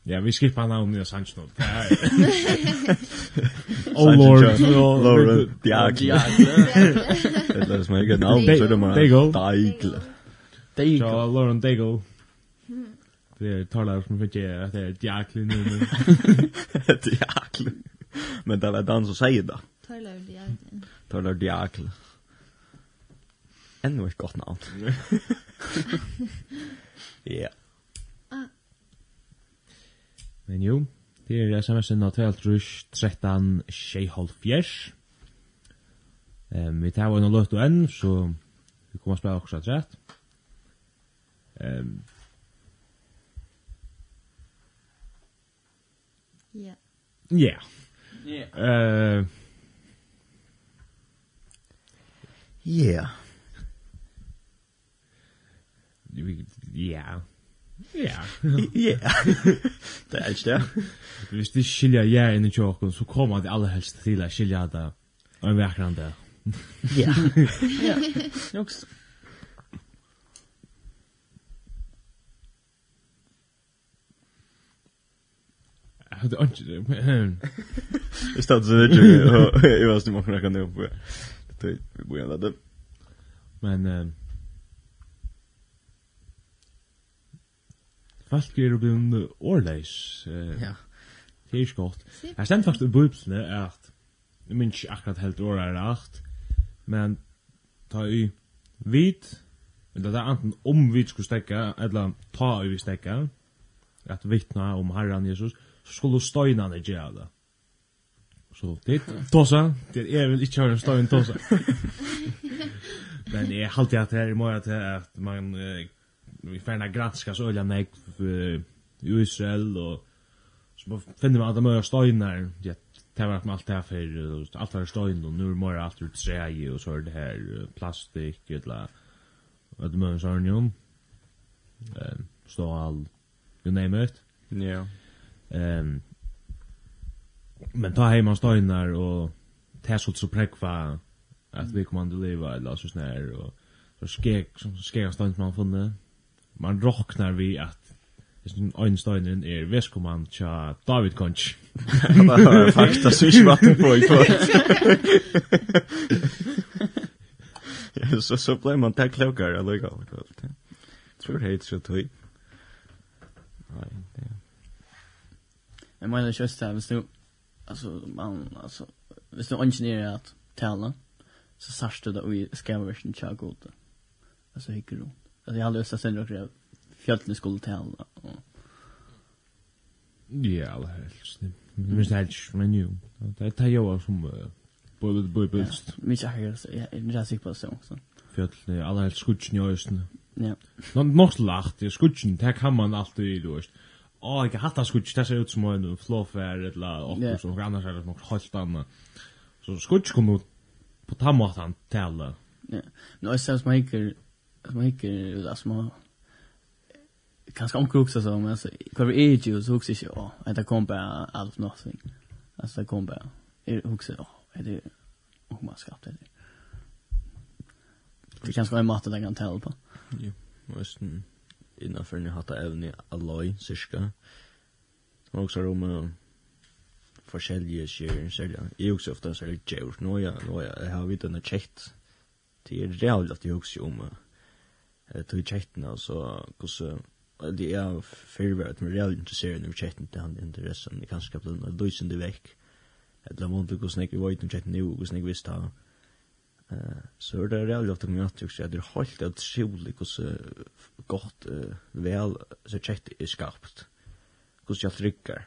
Ja, vi skippar navnet av sanns något. Oh lord, lord, diagle. Det är som jag kan avsöra det man. Diagle. Diagle. Diagle. Ja, Lauren Diagle. Det är talar som fick jag att det är diagle nu. Diagle. Men det var den som säger det. Talar diagle. Talar diagle. Ännu ett gott namn. Ja. Men jo, det er sms'en av 12 13 6 fjers. Um, vi tar en løt og enn, så vi kommer spela også at rett. Um, Ja. Ja. Ja. Eh. Ja. Ja. Ja. Ja. Det er ikke det. Hvis de skilja ja inn i tjokken, så kommer det aller helst til å skilja det. Og en vekkran det. Ja. Ja. Joks. Jag hade inte det. Jag stod så där ju. Jag var stum och knacka ner på. Det vi borde ändå. Men folk er blivin orleis. Ja. Det er ikke godt. Jeg stemte faktisk i bøyblene at jeg minns ikke akkurat helt året er rakt, men ta i vit, eller det er enten om vi skulle stekka, eller ta i vi stekka, at vittna om Herren Jesus, så skulle støynene gjøre det. Så det er tåsa, det er vel ikke høyre støyn tåsa. Men jeg halte at det er i morgen til at man vi färna granska så öliga nek i Israel och så bara finner man alla möjliga stenar det tar vart med allt det här för allt det här stein och nu är mer allt ur trä och så är det här plastik eller vad det möjliga sån ju. Stål you name it. Ja. Ehm men ta hemma stenar och täsot så präkva att vi kommer att leva eller så snär och så skek som skek stant man funne man rocknar vi att Einsteinen er veskumann tja David Konch. Fakta så ikke vatten på i kvart. Så så ble man takk klokar allega. Tror heit så tøy. Nei, det Jeg mener kjøst her, hvis du, altså, man, altså, hvis du ingenier at tala, så sarst du det i skavversen tja gode. Altså, hikker du. Alltså jag hade östat sönder och grev. Fjölten skulle till Ja, alla helst. Det Minst helst, men ju. Det är jag som både bubbilt, bubbilt. Minst jag helst, jag är inte sikker på det så. Fjölten, alla helst skutsen i östen. Ja. Nå, nok lagt, skutsen, det kan man alltid, du vet. Åh, jag hatar skutsen, det ser ut som en flåfär eller åker som annars är det som helt annet. Så skutsen kommer på tamma att han. Ja. Nå, jag ser som man gick som man ikke det som kanskje om kuxa så men altså, hva kvar är ju så också inte ja att det kom bare out of nothing. Altså, det kom bare, är också ja är det och man skapt det det kanske var en måte det kan tala på. Jo visst innanför ni hata även alloy cirka som också rum forskjellige skjer sälja är också ofta så det gör nu ja nu jag har vidt denne kjekt, det er jävligt at jeg också om uh, tog kjettene, og så hvordan det er fyrvært med reelt interesserende over kjettene til han interessen i kanskje kapitalen, og løsen det vekk. Et la måned hvordan jeg vet om kjettene nå, hvordan jeg visste eh Så er det reelt ofte kom jag at jeg det er helt utrolig hvordan godt vel så chatten er skapt. Hvordan jeg trykker.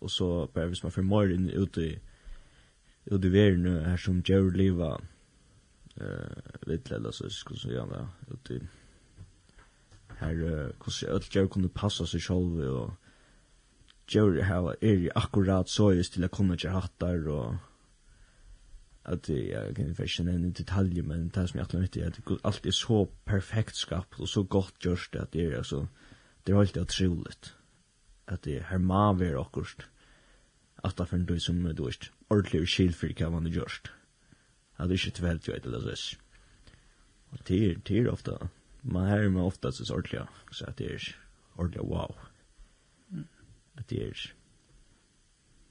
Og så bare hvis man får mer inn ute i ute i verden her som gjør livet eh, vidt eller så skulle jeg göra ute i her hvordan uh, alt gjør kunne passa seg selv og gjør her er akkurat så just til å komme til hattar og at jeg kan ikke kjenne detalj men det som jeg atler er at alt er så perfekt skapt og så godt gjørst at det er altså, det er helt utroligt at det er hermaver akkurat at det er for som du vet ordentlig skil for hva man er gjørst at det er ikke tvelt jo et eller annet og det er ofte man här är man ofta så ordentligt så att det är ordentligt wow. Att det är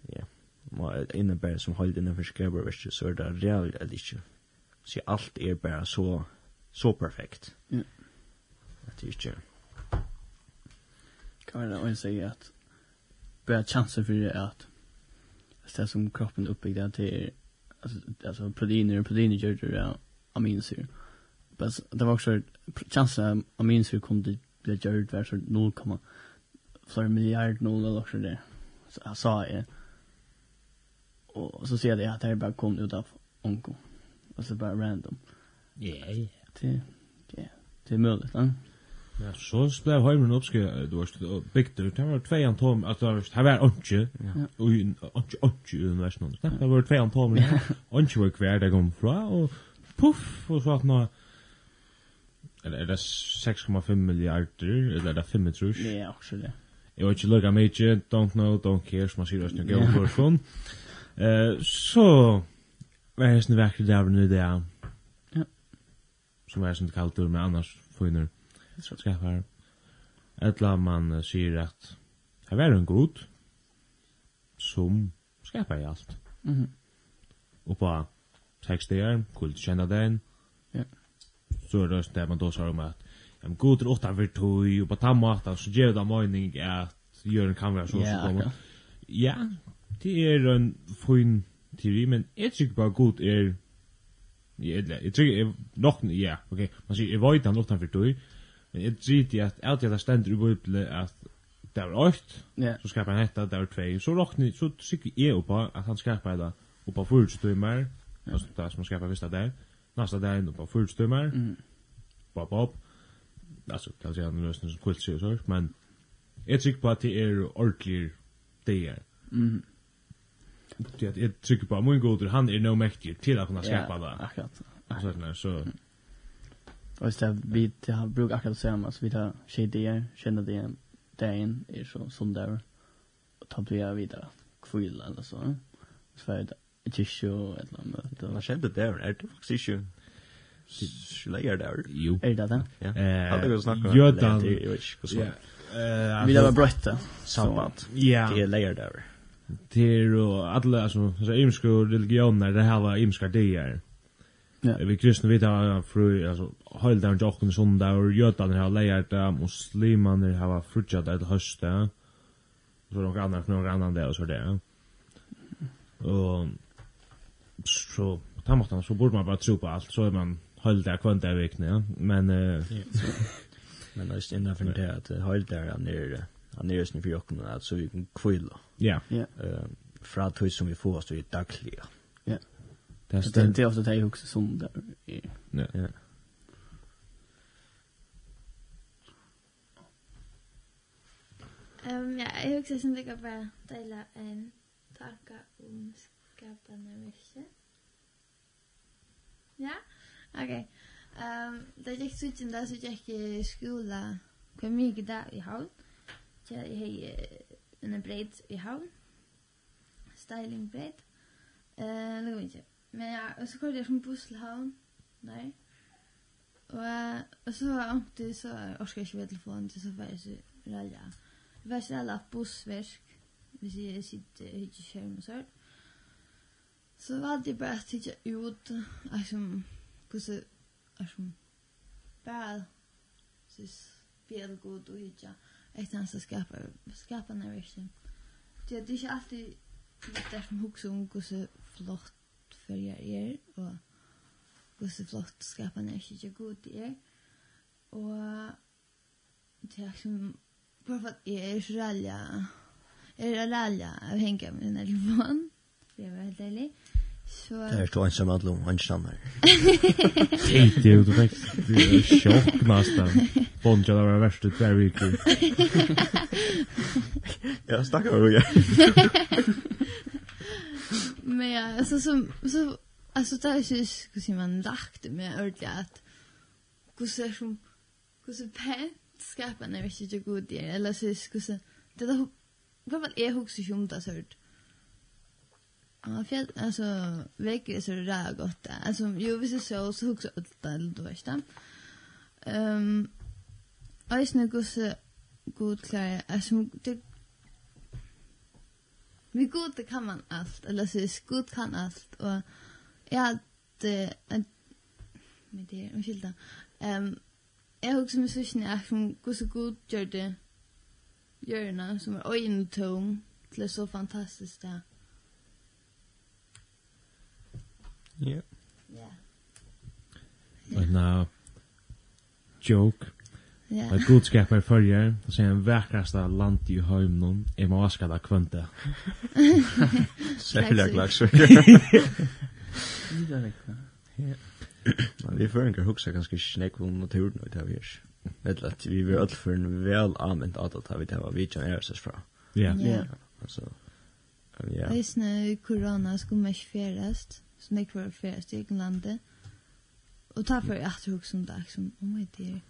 ja, man inne som håll den för skabbar visst så är det real eller inte. Så allt är bara så så perfekt. Ja. Att det är ju kan man väl säga att bara chansen för det att det som kroppen uppbyggd att det är alltså, alltså proteiner och proteiner gör det aminosyre. Mm Men det var också chansen av minst vi kunde bli gjort var så 0, flera miljard noll eller så där. Så jag sa det. Och så ser det att det bara kom ut av onko. Alltså bara random. Ja, det ja, det är möjligt, va? Ja, så blev hemmen uppske du var byggt det var två antom att det var var onke och onke i universum. Det var två antom. Onke var kvar det kom fra og puff og så att nå Eller er det 6,5 milliarder, eller er det 5 trus? Ja, også det. Jeg vet ikke lukka mykje, don't know, don't care, som man sier oss noe gøy for Eh, Så, hva er sånn vekker det nu det er? Ja. Som er sånn kallt ur med annars funner skaffar. Etla man sier at her er en god som skaffar i alt. Mhm. Mm Og på 6 dager, kult kjenner den, så er det man då sa om att en god åt av vertoy och på tammatan så ger det mening att göra en kamera så så kommer. Ja, det är en fin teori men jag tycker bara god är jag tycker nog ja, okej. Man ser jag vet han åt av vertoy. Men jag tycker att allt jag ständer i bubblan att det var åkt, yeah. så skapar han hetta, det var tvei, så råkni, så sikker jeg oppa at han skapar det oppa 40 timer, yeah. altså det som han skapar visst av det, nästa dag inne på fullstömmar. Mm. Pop up. Alltså kan säga nu nästan som kvilt sig så men jag tycker på att det är ordentligt det är. Mm. Det är jag tycker på min god han är nog mäktig till att kunna skapa det. Ja, akkurat. Så där så Och så vi det har brukat akkurat samma så vi tar tjej det, känner det, dagen är så som där. Och tar vi vidare kvilla eller så. Så är det ikke og et eller annet. Hva skjedde der? Er det faktisk ikke sleier der? Jo. Er det det? Ja. Hadde jeg snakket om det? Jødan. Jeg vet ikke hvordan. Vi lever brøtt det. Samband. Ja. Det er leier der. Det er jo alle, altså, altså, imske religioner, det her var imske dier. Ja. Vi kristne vet har fru, altså, høyldaren til åkken sondag, og jødaner har leier det, muslimaner har frutjat det til høstet. Så noen annet, noen annet det, og så det. Og så på den måten så borde man bare tro på alt, så er man höll där kvant där vikne, ja. Men eh men det är ändå för det att höll er nere nere sin for jokken, at så vi kan kvile. ja. Ja. Eh för att som vi får oss i dagliga. Ja. Det ständ det er ofta det jeg husker som er- ja. Ja. Um, ja, jeg husker som det kan bara dela en tanka om skapande virke. Ja? Ok. Um, da gikk sutjen da, så gikk jeg skola hver mye dag i havn. Så jeg hei en breit i havn. Styling breit. Uh, Lukker ikke. Men ja, og så kom jeg som busselhavn. Nei. Og, og så var jeg så orsker jeg ikke ved telefonen, så var jeg så ralja. Det var så alla bussverk. hvis jeg sitter i skjerm og sånt. Så var det bare att titta ut. Alltså, hvordan, alltså, bare, så spela god og hitja, etter hans å skapa, skapa den vi Det er ikke alltid det som huxar om hvordan flott för jag är. Och kusse flott skapa den jag är god i er. og det er som, bara för att jag är så rälja, jag är rälja av hänga med den här telefonen. Det var helt ärligt. Så Det är så ensam att lång han stannar. Tänk det du och tänk dig chock nästan. Bonja där var värst det där vi. Ja, stackar du ja. Men ja, alltså som så alltså där är ju hur ska man lachte med ordentligt att hur ser som hur ser pent skapar när vi inte god det eller så hur så det där vad väl är hur som sjumt så hört. Ja, för alltså är så där gott. Alltså ju visst så så hooks att det då är Ehm Eisne gusse god klar. Alltså det Vi god det kan man allt eller så är god kan allt och ja hade med det en skilda. Ehm jag hooks med så snäck som gusse god gör det. Görna som är ojn tom. Det är så fantastiskt där. Ja. Ja. Men now joke. Yeah. Ett budskap är förger, det säger en vackraste land i hemmen, är man aska där kvanta. Särskilt lax. Ja. Men vi får inte huxa ganska snäck om naturen och det vi är. Vet att vi vill alt för en vel använt at at vi det var vi kan göra så fra. Ja. Ja. Så. Ja. Visst nu corona skulle mest färdast så nek var fyrst i egen landet. Og ta for at hugsa som dag som om i det.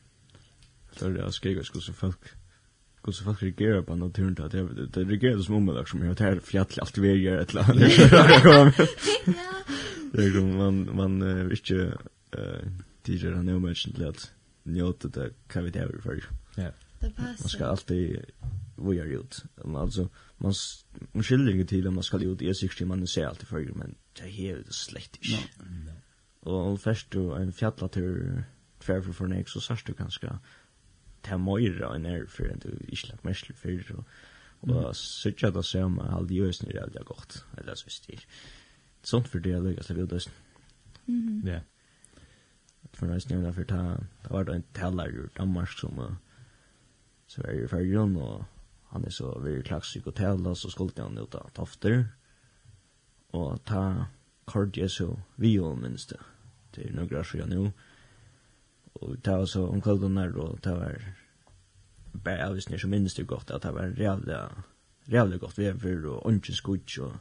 Det er det jeg skriver skulle folk Hur så folk reagerar på naturen då? Det, det reagerar som om det som jag tar fjall alt vi gör ett Ja. Det är man man uh, inte eh tidigare han har mentioned lätt Njóta det kan vi det över. Ja. Det passar. Man alt alltid vad gör Man altså man man skiljer inte om man skal ut i sig man ser alltid för men det er det slett ikke. No. No. Og først du en fjallatur tverfor for nek, så sørst du kanskje ta er møyre enn er for enn du ikke lagt mersler før, og, og mm. sørst det ser om alle de øsene er veldig godt, eller så styr. Sånt for det er løy, altså vi er. Ja. For jeg snøvna for ta, det var da en teller ur Danmark som, så er i fergen, og han er så veldig klagsik og tella, så skulle han ut av tofter, og ta kort jeg så vi jo minst det. Det er noen grasjer nå. Og ta så om kvelden her, og ta var bare jeg visste ikke minst det godt, at det var rævlig, rævlig godt vever, og ånden skutt, og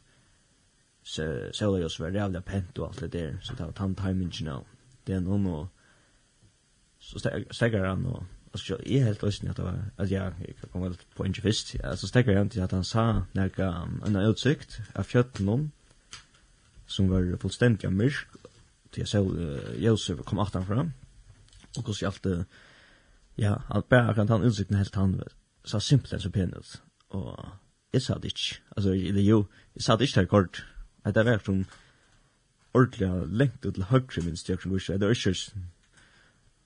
så selv jeg også var rævlig pent og alt det der, så det var tant timingen av det er noen, og så stekker han, og Alltså jag är helt løsning att det var, at jeg, jeg kom vel på en fyrst, Alltså stäcker han til att han sa, när jeg, en utsikt av fjøtten om, som var fullstendig mörk till jag såg uh, Josef kom åt fram och hur allt uh, ja allt bara kan han utsikten helt han så simpelt så penis och jag sa det inte alltså det ju jag sa det inte kort. Att det var som ordliga längt ut till högre minst jag kunde säga det är inte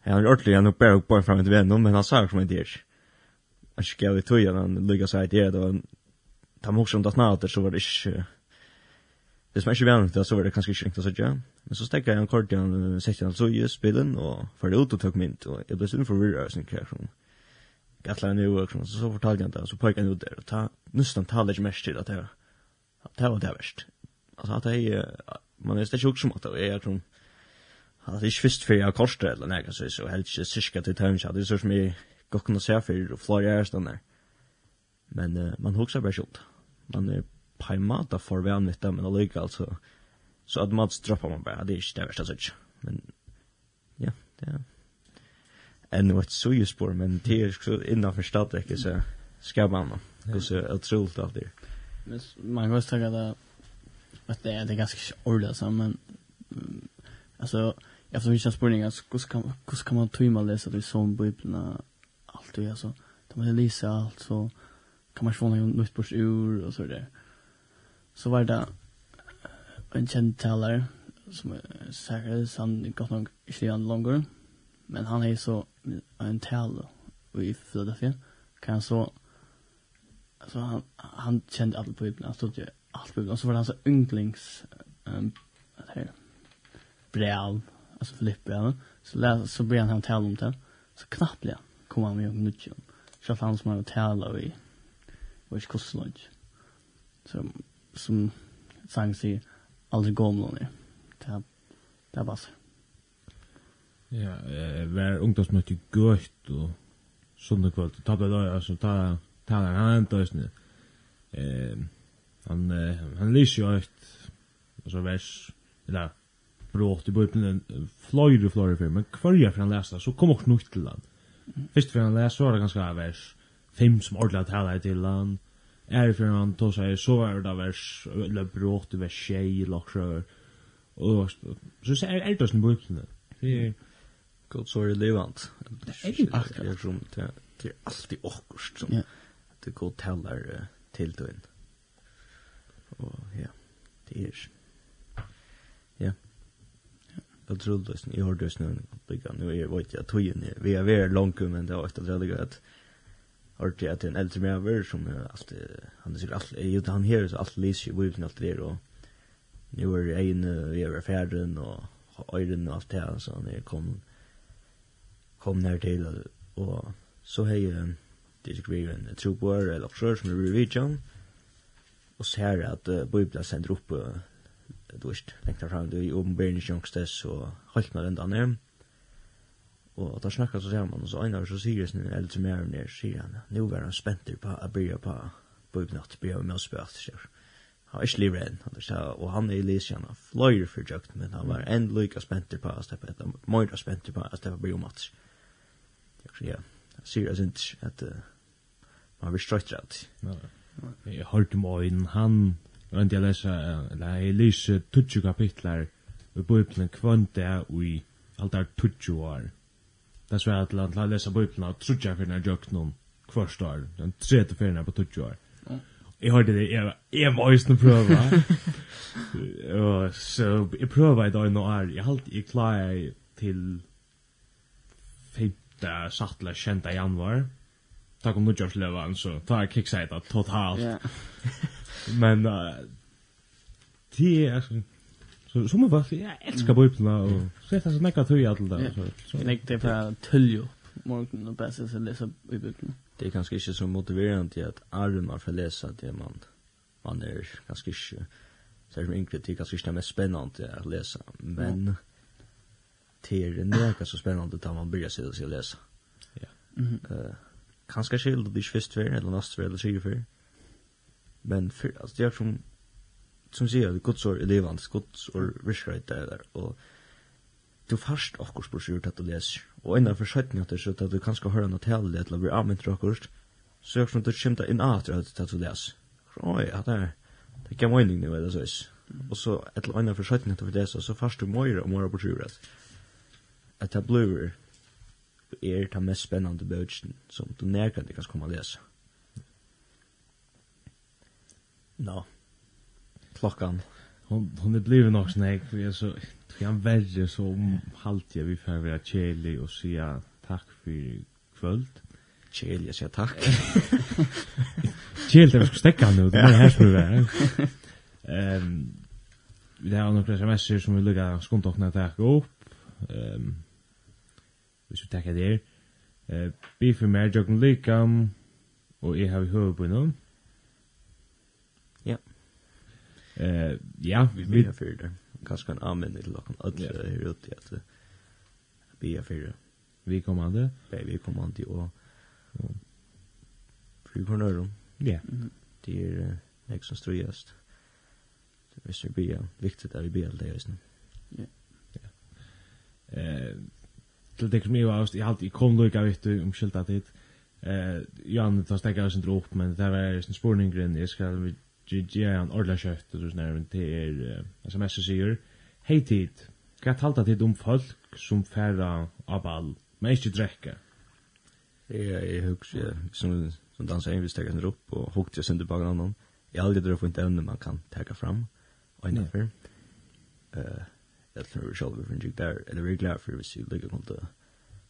Ja, han är ordliga nog bara bare fram til vem men han sa som en dyr. Han ska i tøyen, han lykket seg i det og da mig också om det snart så var det inte Hvis man ikke var annet, så var det kanskje ikke ringt å sette. Men så stekket jeg en kort igjen, sette han så i spillen, og ferdig ut og tok mynd, og jeg ble stund for virra, sånn kjær, sånn. Gattler han jo, og så fortalte han det, og så pekte han ut der, og ta, nustan taler ikke mest til at det var det verst. Altså at jeg, man er stekk jo som at jeg er sånn, at det ikke fyrst fyrir jeg korsdre eller nek, så jeg helst ikke syska til tøymsja, det er så som jeg gokk kunne se fyrir og flore jeg er stannar. Men man hoksar bare skjult. Man er på en måte for vanvitt men allikevel så, Så automatiskt droppar man bare, det er ikke det värsta sådär. Men ja, det är ännu ett sujespår, men det är också innanför stadtäcket så ska man då. Det är så otroligt allt det. Men man kan också tänka det att det är, det är ganska ordentligt, men alltså, efter vissa spårningar, så hur kan, hur kan man tryma läsa det som bibeln allt det, alltså, då man läser allt så kan man få något nytt på ur och så där. Mm så var det en kjent taler som säkert han gott nog inte han longer men han är så en tal i Philadelphia kan så alltså han han kände alla på Bibeln han stod ju allt Bibeln så var han så ynglings um, här brev alltså Filippa så läs så började han tala om det. Så knappt kom han med nytt så fanns man att tala i och i kostlodge så som sang sig aldrig gå om någon Det det var så. Ja, eh var ungdomsmöte gött och sånne kvöld. Ta det där alltså ta ta den han inte just nu. Eh han eh, han lyser ju ett alltså vers eller brått i början flöjde flöjde för men kvarja för han läsa så kom också nytt till land. Först för han läsa var det ganska vers fem som ordlat här till land är för han då säger så var det vers eller brått vers tjej lockar och så så är det sån bok nu det är god så är det levant. Det är akkurat. rum det är alltid akkurat som det går tällar till då och ja det är ja. Jag tror det är jag har det nu bygga. Nu är vad jag tog in vi är väl långt men det har varit väldigt gott ordentlig att en eldre med som alt, han är allt är ju han här så allt lyser ju vipen alt det och nu är det inne, vi är färden och øyren och allt det här så när kom, kom ner till och så har jeg, det är ju en trobor, eller också som är vi och så ser att uh, Bibelen sender opp, uh, du vet, lengt herfra, du er i åpenbæringen, og holdt med den denne, Og at han snakket så sammen, og så Einar så sier sin eldre mer ned, sier han, nu var han spenter på å byrja på bøybnatt, byrja med oss bøyt, sier han var ikke livrenn, og han er i Lysian, han fløyre for jøkt, men han var enn lykka spenter på å steppe, han møyra spenter på å steppe byrja mat. Ja, han sier jeg synes at man blir strøyt rett. Jeg hørte om øyn, han, og jeg leser, eller jeg leser 20 kapitler, i bøybnatt kvann det i alt er 20 år. Det er svært at å lese bøyplene og trutja for denne noen kvart år, den tredje ferien på 20 år. Jeg hørte det, jeg, jeg var just noe prøve. og så jeg prøver i dag nå er, jeg halte jeg klarer til 5. sattla kjenta januar. Takk om nødgjørsløven, så tar jeg kicksida totalt. Men uh, det er, Så så man fast jag älskar biblarna och så heter det så näka tur allt där så. Jag lägger det på töljo morgonen och bäst så läsa bibeln. Det är kanske inte så motiverande att armar för läsa det man man är kanske inte så är det inte det kanske inte mest spännande att läsa men det är näka så spännande att man börjar sig att läsa. Ja. Mhm. Eh kanske skild det först för eller nästa för eller så för. Men för alltså det är som som sier at Guds ord er levende, Guds ord virker ikke der, og du fast akkurat på sjur tatt og leser, og en av forsetningen til så at du kanskje hører noe tale det til å bli anvendt akkurat, så er det du kommer inn at du har tatt og leser. Oi, ja, det er, det er ikke mening nu, eller så is. Og så et eller annet for forsetningen at du leser, så fast du møyre og møyre på sjur at at det blir er det mest spennende bøtjen som du nærkant ikke kan komme og lese. Nå. No klockan. Hon hon är blivit nog snägg för jag så jag är väldigt så om halt jag vi för vara chili och säga tack för kvöld. Chili jag säger tack. Chili det ska stäcka nu det är här för det. Ehm vi har några sms som vi lägger skontokna tack upp. Ehm vi ska tacka det. Eh, be för mer jag kan lika och jag har huvud på någon. Eh, ja, vi vill för det. Kanske en amen till locken att det är ute att be för det. Vi kommer an det. Vi kommer an till och flykornör. Ja. Det är nästan ströjast. Det är så be viktigt att vi ber det just nu. Ja. Eh, till det som jag har jag alltid kom lukka jag vet om skiltat dit. Eh, Jan tar oss inte upp, men det var en spårning grön. Jag ska GGA en ordla kött och sådär det är SMS säger hej tid kan talta till de folk som färra av all men inte dräcka Ja, jag husker som som dansa in vi stäcker ner upp och hukte sig sönder bakom annan. Jag aldrig drar på inte ämne man kan ta fram och innan för. Eh, jag tror jag själv för en jig där eller reglar för vi ser lika kom det.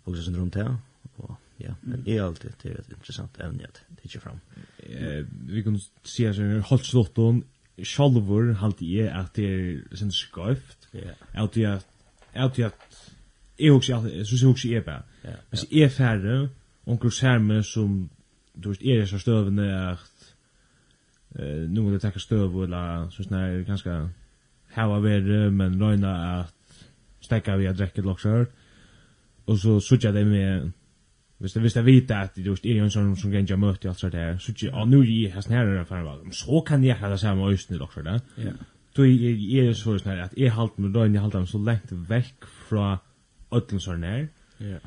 Hugger sig runt här och ja. Men det är alltid det är ett intressant ämne att titta fram. Eh, vi kan se så här Holtzlotton Schalvor halt i at det er sin skøft. Ja. Att jag att jag är också så så också är bara. Men så er færre onkel skärme som du vet er så støvende at eh nu må du ta stöv eller så snär ganske hava ver men röna at stekka vi att drekke lockshör. Og så sucha det med Visst visst jag vet att det just är en sån som gänja mött alltså där. Så jag nu ju har snära där för vad. Så kan jag ha samma ösnen också där. Ja. Då är det så snär att är halt med då jag halt dem så långt veck från ölln så när. Ja.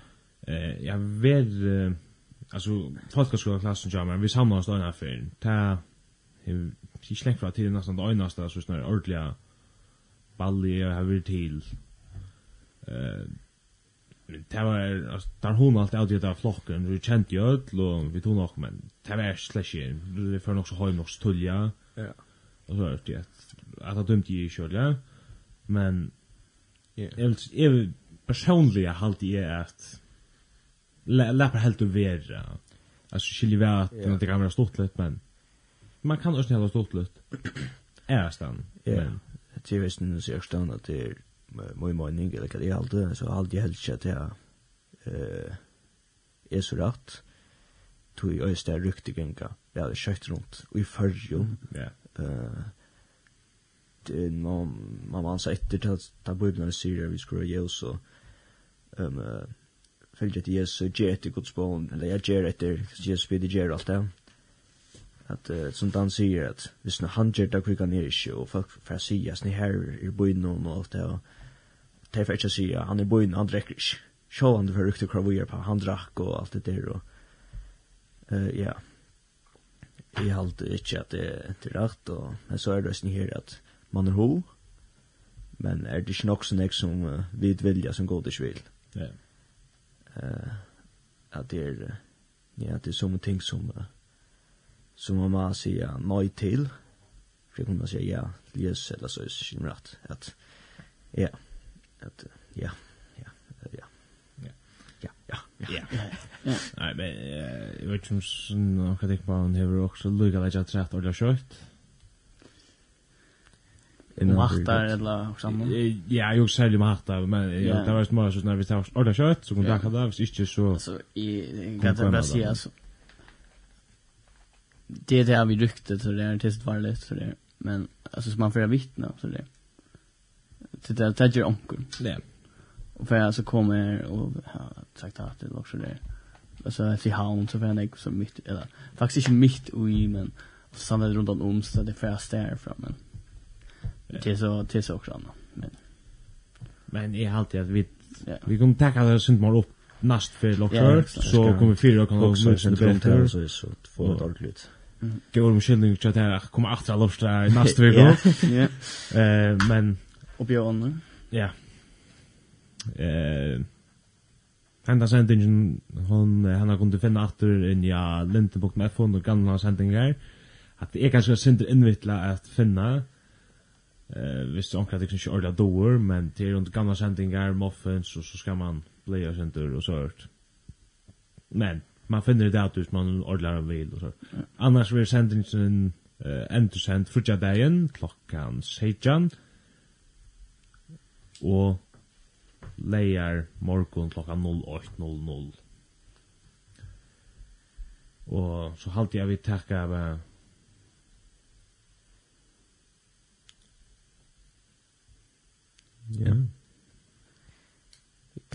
Eh jag vet alltså folk ska klassen jag men vi samlas då när för ta hur vi släkt från till nästan det enaste så snär ordliga balli jag har till. Eh det var alltså där hon allt out där flocken vi kände ju öll och vi tog nog men det var slash det för nog så hem nog stulja ja. Och så är det att att det dumt ju själva men ja. jag personligen halt jag att läppa helt och vera alltså skiljer vi att yeah. det kan vara stort lätt men man kan också ha stort lätt är stan ja. det är visst nu så jag stannar till min mening, eller hva det er alltid, så alltid helst ikke at jeg eh, er så rett, tog i øyeste jeg rykte genga, vi hadde kjøtt rundt, og i fyrrjon, ja. eh det er man man var ansa etter til at Bibelen sier vi skulle gjøre Jesus, og um, følge etter Jesus, gjør etter Guds bånd, eller jeg gjør etter, Jesus vil gjøre alt det, at uh, som Dan sier at hvis han gjør det kvikker han er ikke og folk får si at ni her er bøyden og alt det og det får ikke si at han er bøyen, han drekker ikke. så han det for rykte kravuer på, han drakk og alt det der, og uh, ja, jeg halte ikke at det er rett, og, men så er det sånn her at man er ho, men er det ikke nok sånn jeg som uh, vid vilja som god ikke vil. Ja. Uh, at det er, ja, det er sånne ting som, uh, som man må si nei til, for jeg kunne si ja, yes, eller så er det ikke rett, at, ja, yeah att ja, ja, ja. Ja. Ja, ja. Ja. Nei, men jag vet inte om någon kan tänka på han hever også lukka lugga at rett och det kött. Mahtar eller samman? Ja, jag också säljer mahtar, men jag tar värst mer så när vi tar orda kött så kan jag kalla det, hvis inte så... Alltså, jag kan inte bara säga alltså. Det är det vi ryktet så det är tills det var lätt så det men alltså som man får vittna så det det där tager onkel. Ja. Och för alltså kommer och sagt att det också det. Alltså att i hon så vem jag så mitt eller faktiskt inte mitt i men samtidigt runt om så det får jag stare fram men. Det är så det är så också annat men. Men är alltid att vi vi kommer tacka det synd mer upp näst för lockar så kommer vi fyra kan också sen det så så två dagligt. Det var en skillning att jag kommer åter att låta nästa vecka. Ja. Eh men Och Björn. Ja. Eh Henda sendingen, hon, han har kunnet finne atter inn ja, Lindebok med F-hon og gamla sendingar. At det er kanskje sindri innvittla at finna, eh, hvis det omkrat ikke ikke ordla doer, men det er under gamla sendingar, muffins, og så skal man bleia sendur og så. Men, man finner det at man ordlar en vil og så. Annars vil sendingen eh, endursend frutja dagen klokkan 16, og leier morgon klokka 08.00. Og så halte jeg vi takka av Ja.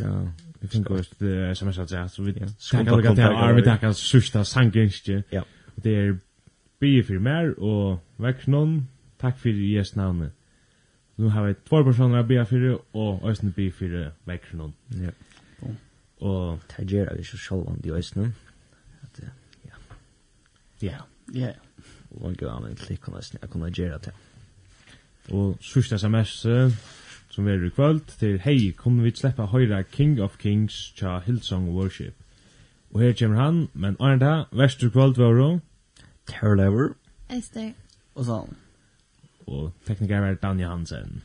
Ja, vi finner det sms-adress, så vi takka av til Arvid, vi takka sørsta sangrenskje. Ja. Det er bygge for mer, og vekk noen, takk for jes navnet. Nu har vi två personer att bia för och östen bia för växeln. Ja. Och tager är så själv om det östen. Att ja. Ja. Ja. Och gå an och klicka nästan jag kommer göra det. Och sista sms som vi i kvöld till hej kommer vi släppa höra King of Kings cha Hillsong Worship. Och här kommer han, men Arnda, Västerkvöld var då. Terlever. Ester. Och så og tekniker var Dan Hansen.